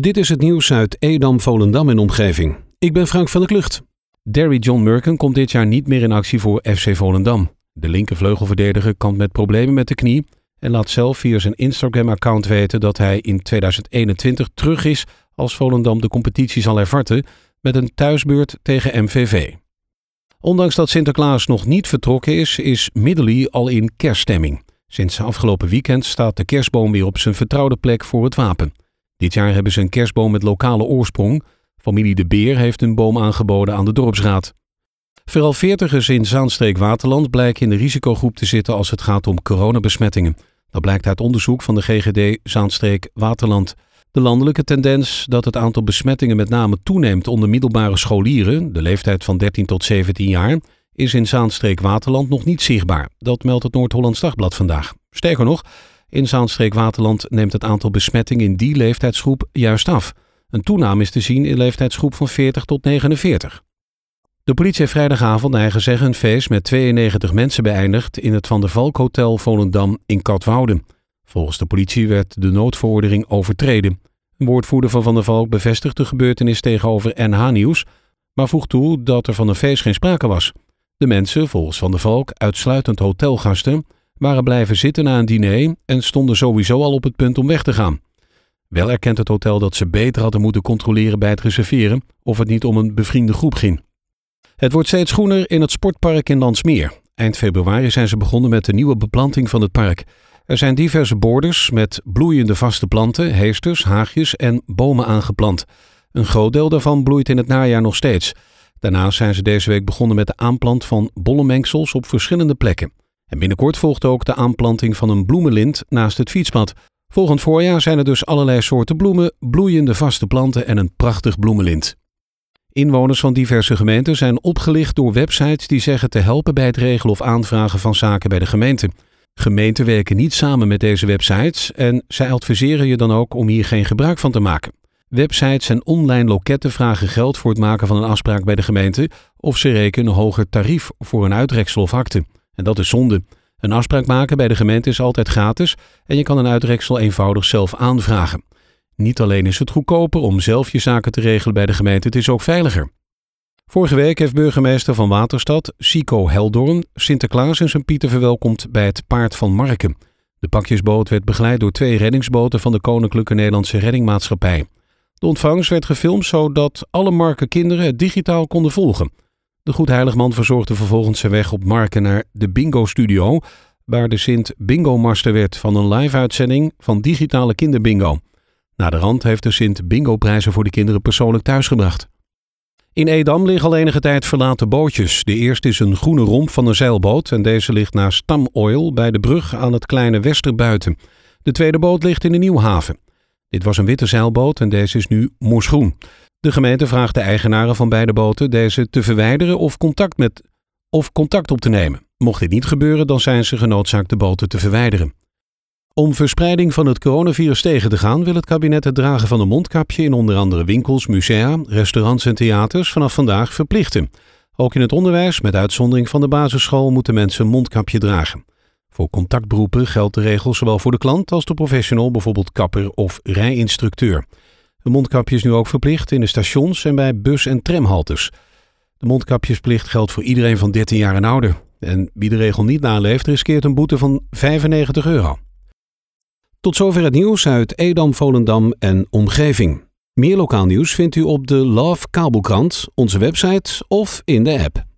Dit is het nieuws uit Edam, Volendam en omgeving. Ik ben Frank van der Klucht. Derry John Merken komt dit jaar niet meer in actie voor FC Volendam. De linkervleugelverdediger kampt met problemen met de knie en laat zelf via zijn Instagram-account weten dat hij in 2021 terug is als Volendam de competitie zal hervatten met een thuisbeurt tegen MVV. Ondanks dat Sinterklaas nog niet vertrokken is, is Middelie al in kerststemming. Sinds afgelopen weekend staat de kerstboom weer op zijn vertrouwde plek voor het wapen. Dit jaar hebben ze een kerstboom met lokale oorsprong. Familie De Beer heeft een boom aangeboden aan de dorpsraad. Vooral veertigers in Zaanstreek-Waterland blijken in de risicogroep te zitten als het gaat om coronabesmettingen. Dat blijkt uit onderzoek van de GGD Zaanstreek-Waterland. De landelijke tendens dat het aantal besmettingen met name toeneemt onder middelbare scholieren, de leeftijd van 13 tot 17 jaar, is in Zaanstreek-Waterland nog niet zichtbaar. Dat meldt het Noord-Hollands Dagblad vandaag. Sterker nog, in Zaanstreek-Waterland neemt het aantal besmettingen in die leeftijdsgroep juist af. Een toename is te zien in leeftijdsgroep van 40 tot 49. De politie heeft vrijdagavond naar eigen zeggen een feest met 92 mensen beëindigd in het Van der Valk Hotel Volendam in Katwoude. Volgens de politie werd de noodverordening overtreden. Een woordvoerder van Van der Valk bevestigt de gebeurtenis tegenover NH Nieuws, maar voegt toe dat er van een feest geen sprake was. De mensen, volgens Van der Valk uitsluitend hotelgasten, waren blijven zitten na een diner en stonden sowieso al op het punt om weg te gaan. Wel erkent het hotel dat ze beter hadden moeten controleren bij het reserveren of het niet om een bevriende groep ging. Het wordt steeds groener in het sportpark in Landsmeer. Eind februari zijn ze begonnen met de nieuwe beplanting van het park. Er zijn diverse borders met bloeiende vaste planten, heesters, haagjes en bomen aangeplant. Een groot deel daarvan bloeit in het najaar nog steeds. Daarnaast zijn ze deze week begonnen met de aanplant van bollemengsels op verschillende plekken. En binnenkort volgt ook de aanplanting van een bloemenlint naast het fietspad. Volgend voorjaar zijn er dus allerlei soorten bloemen, bloeiende vaste planten en een prachtig bloemenlint. Inwoners van diverse gemeenten zijn opgelicht door websites die zeggen te helpen bij het regelen of aanvragen van zaken bij de gemeente. Gemeenten werken niet samen met deze websites en zij adviseren je dan ook om hier geen gebruik van te maken. Websites en online loketten vragen geld voor het maken van een afspraak bij de gemeente of ze rekenen een hoger tarief voor een uitreksel of akte. En dat is zonde. Een afspraak maken bij de gemeente is altijd gratis en je kan een uitreksel eenvoudig zelf aanvragen. Niet alleen is het goedkoper om zelf je zaken te regelen bij de gemeente, het is ook veiliger. Vorige week heeft burgemeester van Waterstad, Sico Heldorn, Sinterklaas en zijn Pieter verwelkomd bij het Paard van Marken. De pakjesboot werd begeleid door twee reddingsboten van de Koninklijke Nederlandse Reddingmaatschappij. De ontvangst werd gefilmd zodat alle Marken kinderen het digitaal konden volgen. De Goedheiligman verzorgde vervolgens zijn weg op Marken naar de Bingo Studio, waar de Sint Bingo Master werd van een live-uitzending van digitale kinderbingo. Na de rand heeft de Sint Bingo prijzen voor de kinderen persoonlijk thuisgebracht. In Edam liggen al enige tijd verlaten bootjes. De eerste is een groene romp van een zeilboot en deze ligt naast Oil bij de brug aan het kleine Westerbuiten. De tweede boot ligt in de Nieuwhaven. Dit was een witte zeilboot en deze is nu moersgroen. De gemeente vraagt de eigenaren van beide boten deze te verwijderen of contact, met, of contact op te nemen. Mocht dit niet gebeuren, dan zijn ze genoodzaakt de boten te verwijderen. Om verspreiding van het coronavirus tegen te gaan, wil het kabinet het dragen van een mondkapje in onder andere winkels, musea, restaurants en theaters vanaf vandaag verplichten. Ook in het onderwijs, met uitzondering van de basisschool, moeten mensen een mondkapje dragen. Voor contactberoepen geldt de regel zowel voor de klant als de professional, bijvoorbeeld kapper of rijinstructeur. Een mondkapje is nu ook verplicht in de stations en bij bus- en tramhaltes. De mondkapjesplicht geldt voor iedereen van 13 jaar en ouder. En wie de regel niet naleeft, riskeert een boete van 95 euro. Tot zover het nieuws uit Edam, Volendam en omgeving. Meer lokaal nieuws vindt u op de Love Kabelkrant, onze website of in de app.